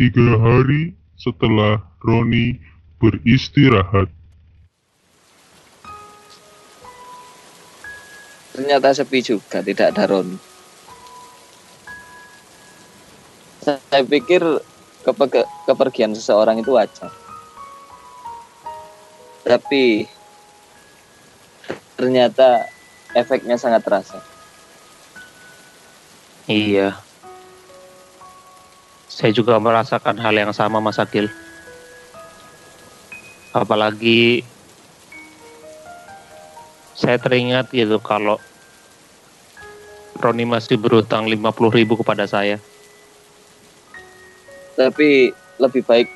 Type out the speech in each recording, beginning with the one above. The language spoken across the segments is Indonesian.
tiga hari setelah Roni beristirahat. Ternyata sepi juga, tidak ada Roni. Saya pikir kepe- kepergian seseorang itu wajar. Tapi ternyata efeknya sangat terasa. Iya. Saya juga merasakan hal yang sama Mas Akil. Apalagi saya teringat gitu kalau Roni masih berutang 50 ribu kepada saya. Tapi lebih baik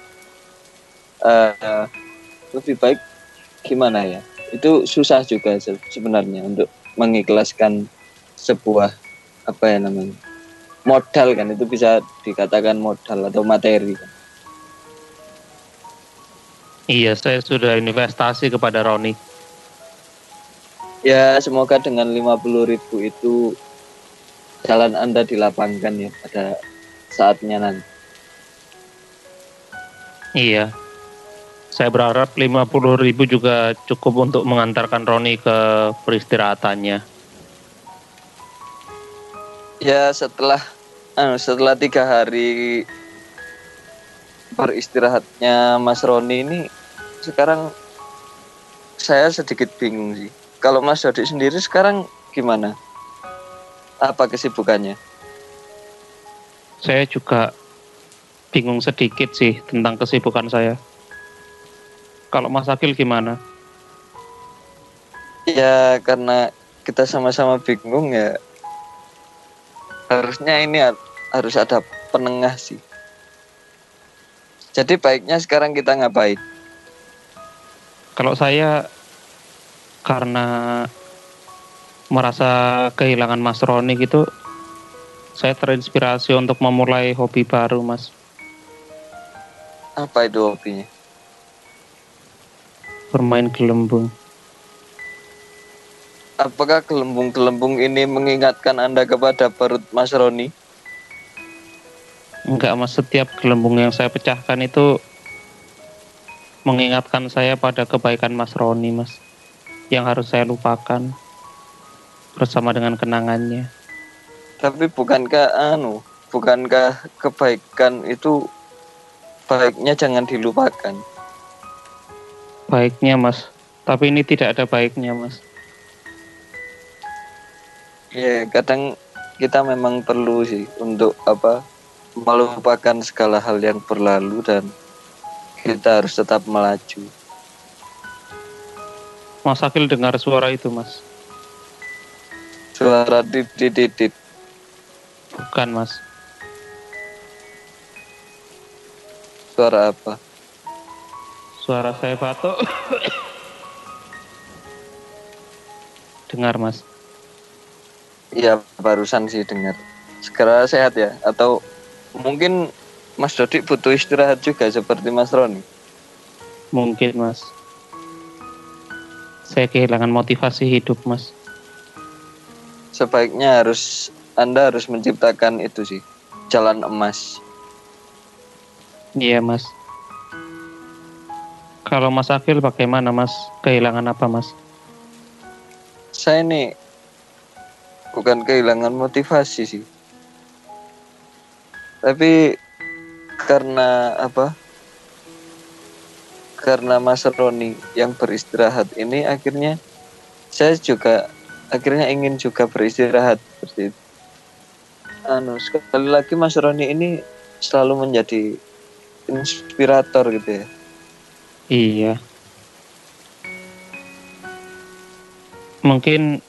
eh, lebih baik gimana ya? Itu susah juga se- sebenarnya untuk mengikhlaskan sebuah apa ya namanya modal kan itu bisa dikatakan modal atau materi kan. Iya, saya sudah investasi kepada Roni. Ya semoga dengan 50.000 ribu itu jalan anda dilapangkan ya pada saatnya nanti. Iya. Saya berharap 50 ribu juga cukup untuk mengantarkan Roni ke peristirahatannya. Ya setelah anu, setelah tiga hari beristirahatnya Mas Roni ini sekarang saya sedikit bingung sih. Kalau Mas Dodi sendiri sekarang gimana? Apa kesibukannya? Saya juga bingung sedikit sih tentang kesibukan saya. Kalau Mas Akil gimana? Ya karena kita sama-sama bingung ya harusnya ini ha- harus ada penengah sih. Jadi baiknya sekarang kita ngapain? Kalau saya karena merasa kehilangan Mas Roni gitu, saya terinspirasi untuk memulai hobi baru, Mas. Apa itu hobinya? Bermain gelembung. Apakah gelembung-gelembung ini mengingatkan Anda kepada perut Mas Roni? Enggak, Mas. Setiap gelembung yang saya pecahkan itu mengingatkan saya pada kebaikan Mas Roni, Mas. Yang harus saya lupakan bersama dengan kenangannya. Tapi bukankah anu, bukankah kebaikan itu baiknya jangan dilupakan? Baiknya, Mas. Tapi ini tidak ada baiknya, Mas. Ya, kadang kita memang perlu sih untuk apa? melupakan segala hal yang berlalu dan kita harus tetap melaju. Mas Akil dengar suara itu, Mas. Suara didit Bukan, Mas. suara apa? Suara saya batuk. dengar, Mas. Iya, barusan sih dengar. Segera sehat ya atau mungkin Mas Dodi butuh istirahat juga seperti Mas Roni. Mungkin, Mas. Saya kehilangan motivasi hidup, Mas. Sebaiknya harus Anda harus menciptakan itu sih, jalan emas. Iya, Mas. Kalau Mas Akil bagaimana, Mas? Kehilangan apa, Mas? Saya ini bukan kehilangan motivasi sih. Tapi karena apa? Karena Mas Roni yang beristirahat ini akhirnya saya juga akhirnya ingin juga beristirahat seperti itu. Anu sekali lagi Mas Roni ini selalu menjadi inspirator gitu ya. Iya. Mungkin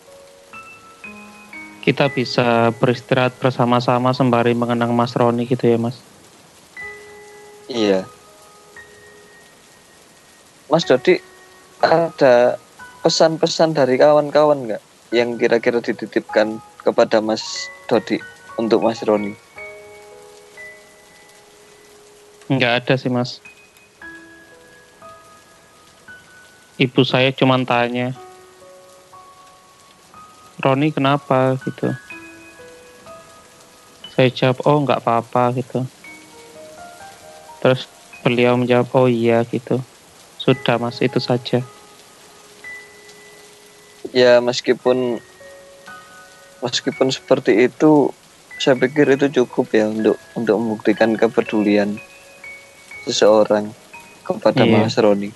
kita bisa beristirahat bersama-sama sembari mengenang Mas Roni gitu ya, Mas. Iya. Mas Dodi ada pesan-pesan dari kawan-kawan nggak yang kira-kira dititipkan kepada Mas Dodi untuk Mas Roni? Nggak ada sih, Mas. Ibu saya cuma tanya, Roni kenapa gitu. Saya jawab, oh nggak apa-apa gitu. Terus beliau menjawab, oh iya gitu. Sudah mas, itu saja. Ya meskipun meskipun seperti itu, saya pikir itu cukup ya untuk untuk membuktikan kepedulian seseorang kepada Iya. Mas Roni.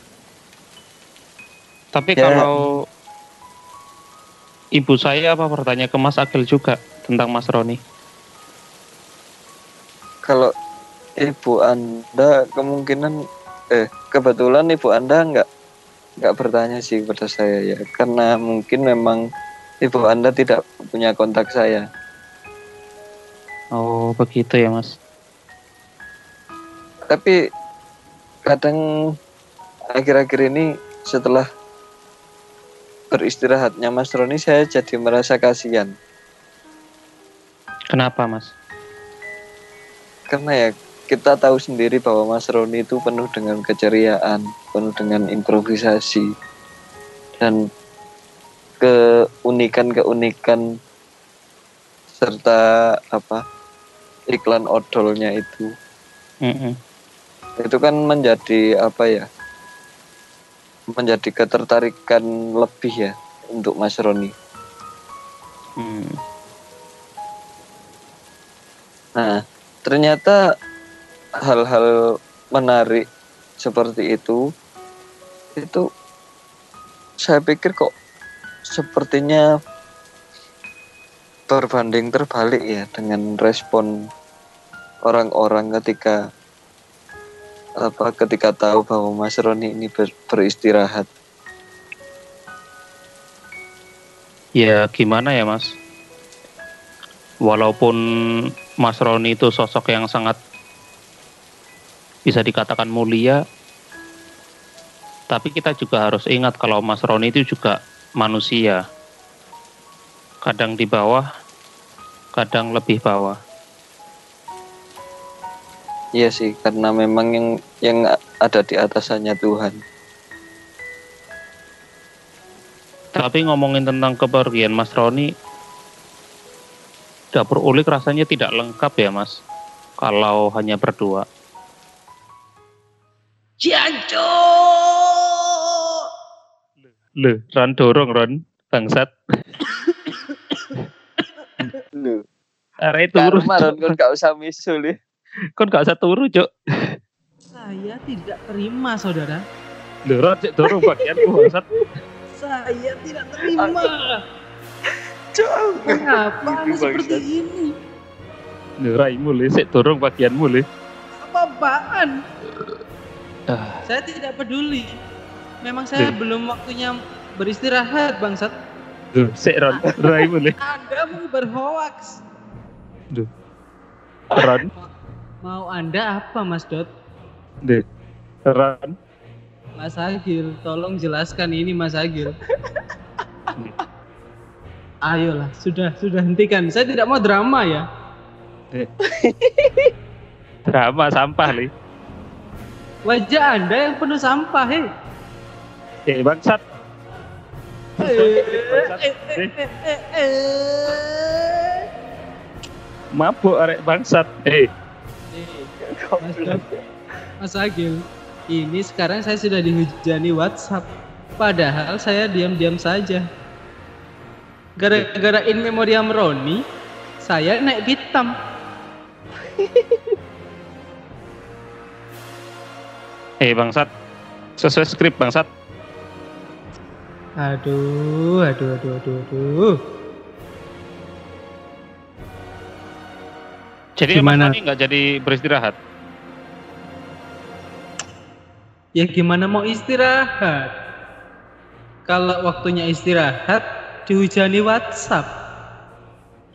Tapi Ya. kalau ibu saya apa bertanya ke Mas Agil juga tentang Mas Roni? Kalau ibu anda kemungkinan eh kebetulan ibu anda nggak nggak bertanya sih kepada saya ya karena mungkin memang ibu anda tidak punya kontak saya. Oh begitu ya mas. Tapi kadang akhir-akhir ini setelah beristirahatnya Mas Roni saya jadi merasa kasihan Kenapa mas? karena ya kita tahu sendiri bahwa Mas Roni itu penuh dengan keceriaan, penuh dengan improvisasi dan keunikan-keunikan serta apa iklan odolnya itu Mm-mm. itu kan menjadi apa ya menjadi ketertarikan lebih ya untuk Mas Roni. Hmm. Nah, ternyata hal-hal menarik seperti itu itu saya pikir kok sepertinya berbanding terbalik ya dengan respon orang-orang ketika apa ketika tahu bahwa Mas Roni ini ber- beristirahat. Ya gimana ya mas? Walaupun Mas Roni itu sosok yang sangat bisa dikatakan mulia, tapi kita juga harus ingat kalau Mas Roni itu juga manusia. Kadang di bawah, kadang lebih bawah. Iya sih, karena memang yang yang ada di atasannya Tuhan. Tapi ngomongin tentang kepergian Mas Roni, dapur ulik rasanya tidak lengkap ya Mas, kalau hanya berdua. Le, Ron dorong Ron, bangsat. Lu, Arek turu, karma Ron kon gak usah misul ya. Kon gak usah turu, Cuk. Saya tidak terima, saudara. Le, Ron cek dorong bagianku bangsat. Saya tidak terima. Jauh. Kenapa seperti ini? Le, raimu le, cek dorong bagianmu le. Apa-apaan? Ah, Saya tidak peduli. Memang saya belum waktunya beristirahat, bangsat. le, cek Ron, raimu le. Anda mau berhoax. Ron, Mau Anda apa, Mas Dot? le. Ron, Mas Agil, tolong jelaskan ini, Mas Agil. Ayolah, sudah, sudah hentikan. Saya tidak mau drama ya. drama sampah le. Wajah Anda yang penuh sampah, hei. Eh, bangsat. Bangsat. Mabuk arek bangsat. Eh, Mas Agil, ini sekarang saya sudah dihujani WhatsApp. Padahal saya diam-diam saja. Gara-gara in memoriam Roni, saya naik hitam. eh bangsat. Sesuai skrip bangsat. Aduh, aduh, aduh, aduh, aduh. Jadi Gimana? emang tadi nggak jadi beristirahat? Ya gimana mau istirahat? Kalau waktunya istirahat, dihujani WhatsApp.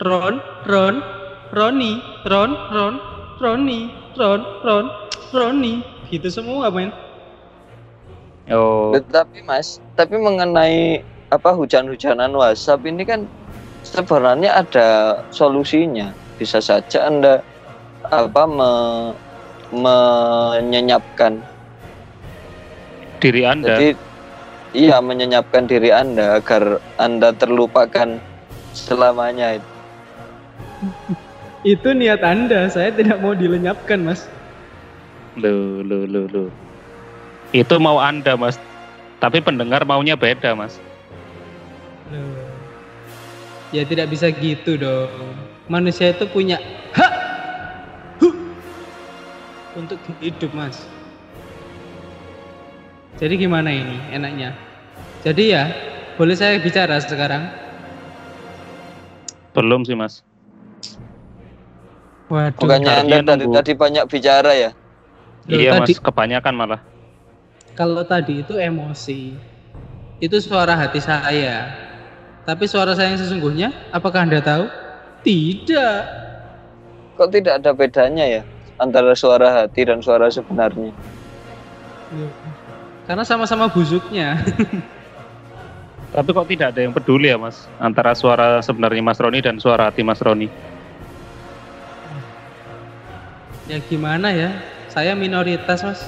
Ron, Ron, Roni, Ron, Ron, Roni, Ron, Ron, Roni. Gitu semua, men. Oh, Tetapi Mas, tapi mengenai apa hujan-hujanan WhatsApp ini kan sebenarnya ada solusinya. Bisa saja Anda apa me- menyenyapkan. diri Anda. Jadi iya menyenyapkan diri Anda agar Anda terlupakan selamanya. Itu niat Anda, saya tidak mau dilenyapkan, Mas. Lu, lu, lu, lu. Itu mau Anda, Mas. Tapi pendengar maunya beda, Mas. Loh. Ya tidak bisa gitu dong. Manusia itu punya hak huh, untuk hidup, Mas. Jadi gimana ini enaknya? Jadi ya, boleh saya bicara sekarang? Belum sih, Mas. Waduh. Bukannya Anda tadi, nunggu. tadi banyak bicara ya? Loh, iya, tadi- Mas. Kebanyakan malah. Kalau tadi itu emosi, itu suara hati saya. Tapi suara saya yang sesungguhnya, apakah Anda tahu? Tidak. Kok tidak ada bedanya ya antara suara hati dan suara sebenarnya? Loh. Karena sama-sama busuknya. Tapi kok tidak ada yang peduli ya, Mas? Antara suara sebenarnya Mas Roni dan suara hati Mas Roni. ya gimana ya? Saya minoritas, Mas.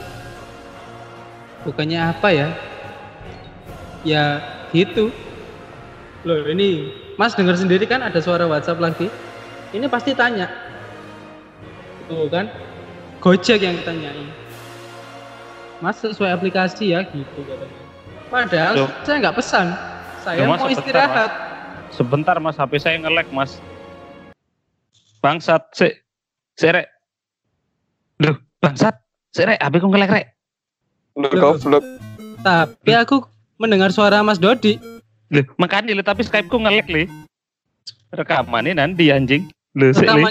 Bukannya apa ya? Ya gitu. Loh ini, Mas dengar sendiri kan ada suara WhatsApp lagi. Ini pasti tanya. Tuh kan? Gojek yang ditanyain. Mas sesuai aplikasi ya gitu katanya. Padahal Loh. saya nggak pesan. Saya Loh, Mas, mau sebentar, istirahat. Sebentar, Mas. HP saya nge-lag, Mas. Bangsat, si, si, Rek. Loh, bangsat. Si, Rek, HP ku nge-lag, Rek. Loh. goblok. Tapi aku mendengar suara Mas Dodi. Loh, makanya li, tapi Skype ku nge-lag, li. Rekamannya nanti, anjing. Loh, si, li.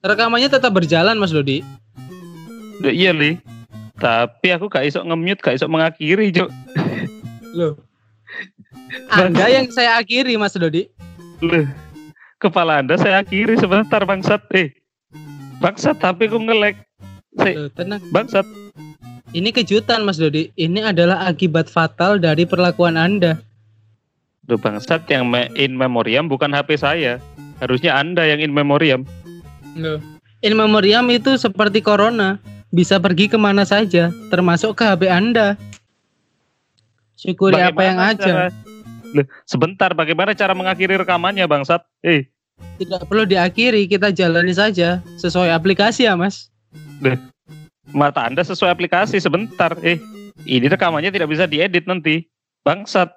Rekamannya, tetap berjalan Mas Dodi. Loh, iya, li. Tapi aku gak iso nge-mute, gak iso mengakhiri, Cuk. Loh. Anda yang saya akhiri Mas Dodi. Loh, kepala Anda saya akhiri sebentar, bangsat. Eh, bangsat, HP ku nge-lag. Si, Loh, tenang. bangsat. Ini kejutan Mas Dodi. Ini adalah akibat fatal dari perlakuan Anda. Loh, bangsat yang me- in memoriam bukan HP saya. Harusnya Anda yang in memoriam. Loh. In memoriam itu seperti corona. Bisa pergi ke mana saja, termasuk ke HP Anda. Syukuri apa yang Bagaimana aja. cara- Loh, sebentar, bagaimana cara mengakhiri rekamannya, bangsat? Eh, Tidak perlu diakhiri, kita jalani saja. Sesuai aplikasi ya Mas. mata Anda sesuai aplikasi sebentar. Eh, ini rekamannya tidak bisa diedit nanti. Bangsat.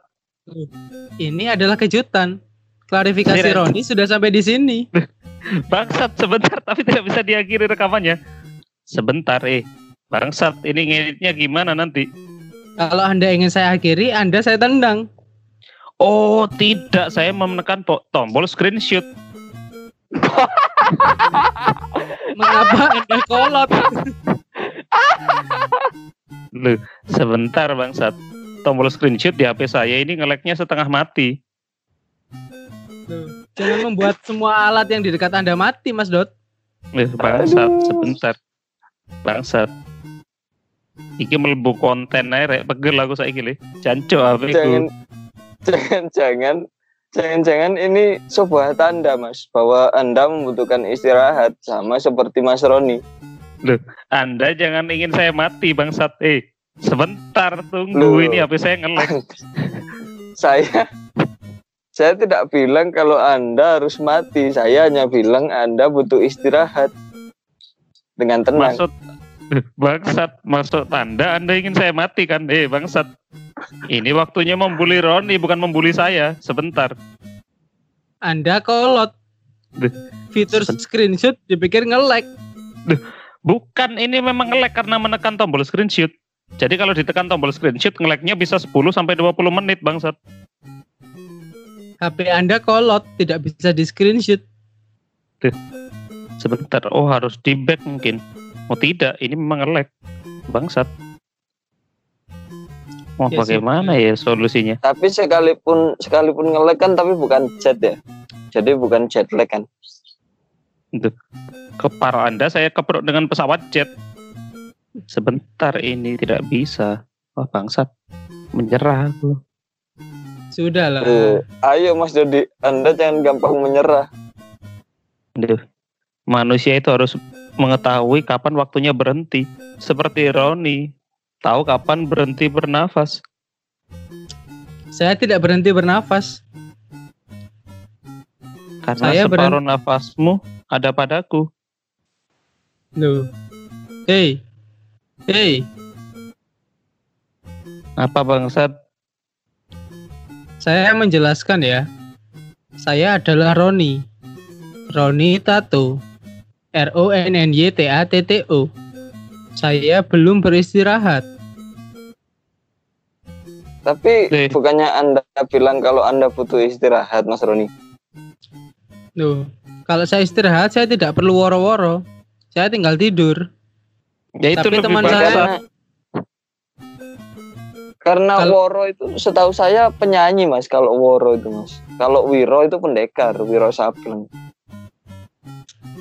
Ini adalah kejutan. Klarifikasi Siren. Roni sudah sampai di sini. Bangsat sebentar tapi tidak bisa diakhiri rekamannya. Sebentar, eh. Bangsat, ini ngeditnya gimana nanti? Kalau Anda ingin saya akhiri, Anda saya tendang. Oh, tidak. Saya menekan to- tombol screenshot. Mengapa Anda kolot? Loh, sebentar, bangsat. Tombol screenshot di HP saya ini ngeleknya setengah mati. Loh, Jangan membuat semua alat yang di dekat Anda mati, Mas Dot. Loh, bangsat, sebentar. Bangsat. Iki melebu konten aja, rek. Pegel aku saiki le. Jancuk HP ku. Jangan jangan jangan jangan-jangan ini sebuah tanda Mas bahwa Anda membutuhkan istirahat sama seperti Mas Roni. Anda jangan ingin saya mati, bangsat. Eh, sebentar tunggu Loh. ini HP saya ngelek. saya saya tidak bilang kalau Anda harus mati. Saya hanya bilang Anda butuh istirahat dengan tenang. Maksud bangsat, maksud Anda Anda ingin saya mati kan? Eh, bangsat. Ini waktunya membuli Roni bukan membuli saya. Sebentar. Anda kolot. Fitur screenshot dipikir nge-lag. Bukan, ini memang ngelek karena menekan tombol screenshot. Jadi kalau ditekan tombol screenshot ngeleknya bisa 10 sampai 20 menit, bangsat. HP Anda kolot, tidak bisa di screenshot. Sebentar. Oh, harus di back mungkin. Oh, tidak, ini memang ngelek. Bangsat. Mau Ya, bagaimana ya solusinya? Tapi sekalipun sekalipun ngelek kan tapi bukan jet ya. Jadi bukan jet lag kan. Kepala Anda saya keprok dengan pesawat jet. Sebentar ini tidak bisa. Wah, bangsat. Menyerah aku. Sudahlah. Eh, ayo Mas Dodi, Anda jangan gampang menyerah. Aduh. Manusia itu harus mengetahui kapan waktunya berhenti. Seperti Roni. Tahu kapan berhenti bernafas. Saya tidak berhenti bernafas. Karena Saya separuh nafasmu ada padaku. Loh. Hei, Hei, Apa bangsat? saya menjelaskan ya. Saya adalah Roni. Roni Tato. R O N N Y T A T T O. Saya belum beristirahat. Tapi Nih. bukannya Anda bilang kalau Anda butuh istirahat, Mas Roni? Loh, kalau saya istirahat saya tidak perlu woro-woro. Saya tinggal tidur. Ya itu Tapi teman saya- Karena karena Kalau- Woro itu setahu saya penyanyi Mas kalau Woro itu Mas. Kalau Wiro itu pendekar, Wiro Sableng.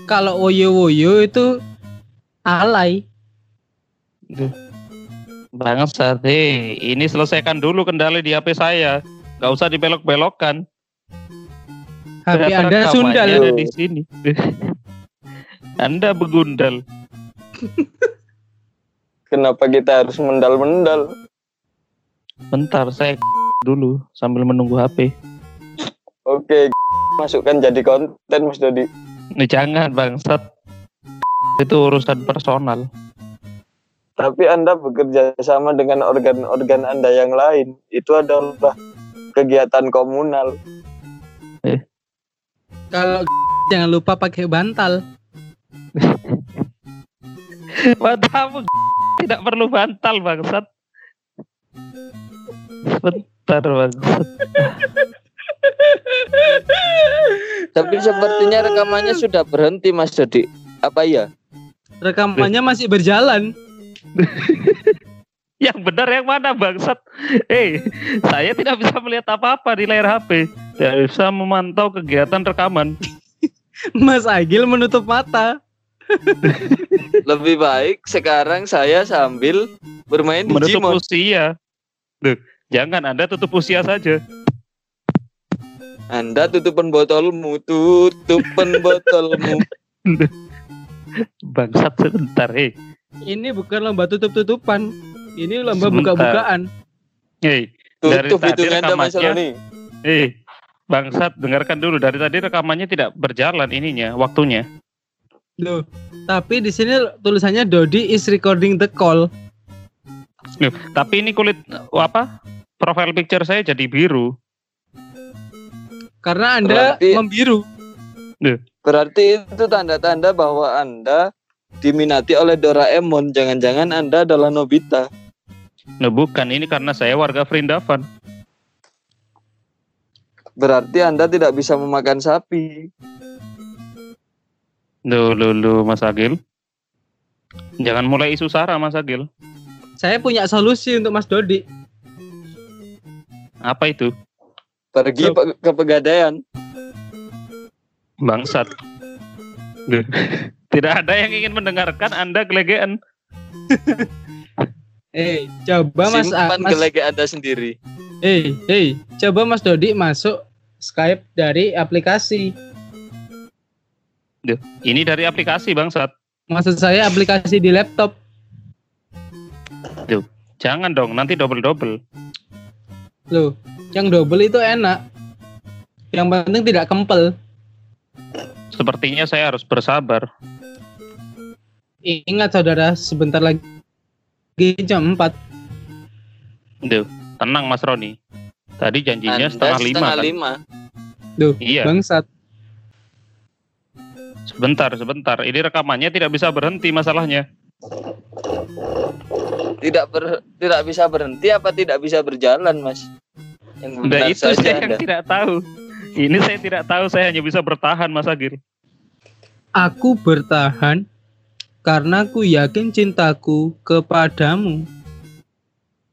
Kalau woyo-woyo itu alay. Bangsat, hei, ini selesaikan dulu kendali di HP saya. Gak usah dibelok-belokkan. HP Ternyata Anda sundal. ada di sini. Anda begundal. Kenapa kita harus mendal-mendal? Bentar, saya dulu sambil menunggu HP. Oke, masukkan jadi konten Mas Dodi. Nih jangan bangsat. Itu urusan personal. Tapi Anda bekerja sama dengan organ-organ Anda yang lain. Itu adalah kegiatan komunal. Kalau jangan lupa pakai bantal. Matamu tidak perlu bantal bangsat. Bentar bangsat. Tapi sepertinya rekamannya sudah berhenti Mas Dodi. Apa iya? Rekamannya masih berjalan. Yang benar yang mana bangsat? Eh, saya tidak bisa melihat apa-apa di layar HP. Tidak bisa memantau kegiatan rekaman. Mas Agil menutup mata. Lebih baik sekarang saya sambil bermain Menutup Digimon. usia. Duh, jangan Anda tutup usia saja. Anda tutupan botolmu, tutupan botolmu. Bangsat sebentar, eh. Ini bukan lomba tutup-tutupan. Ini lomba buka-bukaan. Dari Tutup tadi hidung Anda Mas rekamannya- Roni. eh. Bangsat, dengarkan dulu. Dari tadi rekamannya tidak berjalan ininya, waktunya. Loh, tapi di sini tulisannya Dodi is recording the call. Loh, tapi ini kulit apa? Profile picture saya jadi biru. Karena Anda Berarti- membiru. Berarti itu tanda-tanda bahwa Anda diminati oleh Doraemon. Jangan-jangan Anda adalah Nobita. Nah, bukan ini karena saya warga Vrindavan. Berarti Anda tidak bisa memakan sapi. Loh, loh, Mas Agil. Jangan mulai isu sara, Mas Agil. Saya punya solusi untuk Mas Dodi. Apa itu? Pergi So- pe- ke pegadaian. Bangsat. Tidak ada yang ingin mendengarkan Anda gelegean. Eh, coba Mas, Simpan Mas gelege Anda sendiri. Eh, eh, coba Mas Dodi masuk Skype dari aplikasi. Loh, Ini dari aplikasi, Bangsat. Maksud saya aplikasi di laptop. Jangan dong, nanti double-double. Loh, yang double itu enak. Yang penting tidak kempel. Sepertinya saya harus bersabar. Ingat saudara, sebentar lagi jam 4. Duh, tenang Mas Roni. Tadi janjinya Anda setengah lima setengah kan? lima. Duh, Iya, bangsat. Sebentar, sebentar. Ini rekamannya tidak bisa berhenti masalahnya. Tidak ber, tidak bisa berhenti apa tidak bisa berjalan, Mas? Yang Nah itu saja saya Anda. yang tidak tahu. Ini saya tidak tahu, saya hanya bisa bertahan Mas Agil. Aku bertahan karena ku yakin cintaku kepadamu.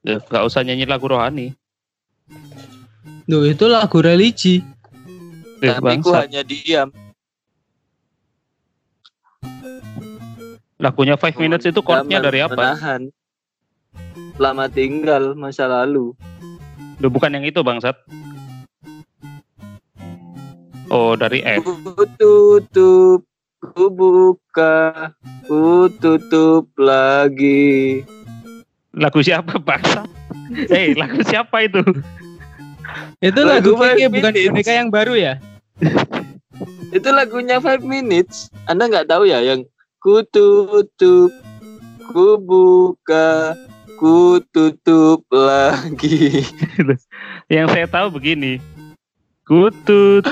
Duh, gak usah nyanyi lagu rohani. Duh, itu lagu religi. Duh, Tapi ku hanya diam. Lagunya Five Minutes itu chordnya dari apa? Menahan. Lama tinggal masa lalu. Duh, bukan yang itu bangsat. Oh, dari F. Ku tutup, ku buka, ku tutup lagi. Lagu siapa bangsat? Eh, lagu siapa itu? Itu Lagu lagu Five bukan boneka yang baru ya? Itu lagunya Five Minutes. Anda nggak tahu ya yang ku tutup, ku buka, ku tutup lagi. Yang saya tahu begini. Kutut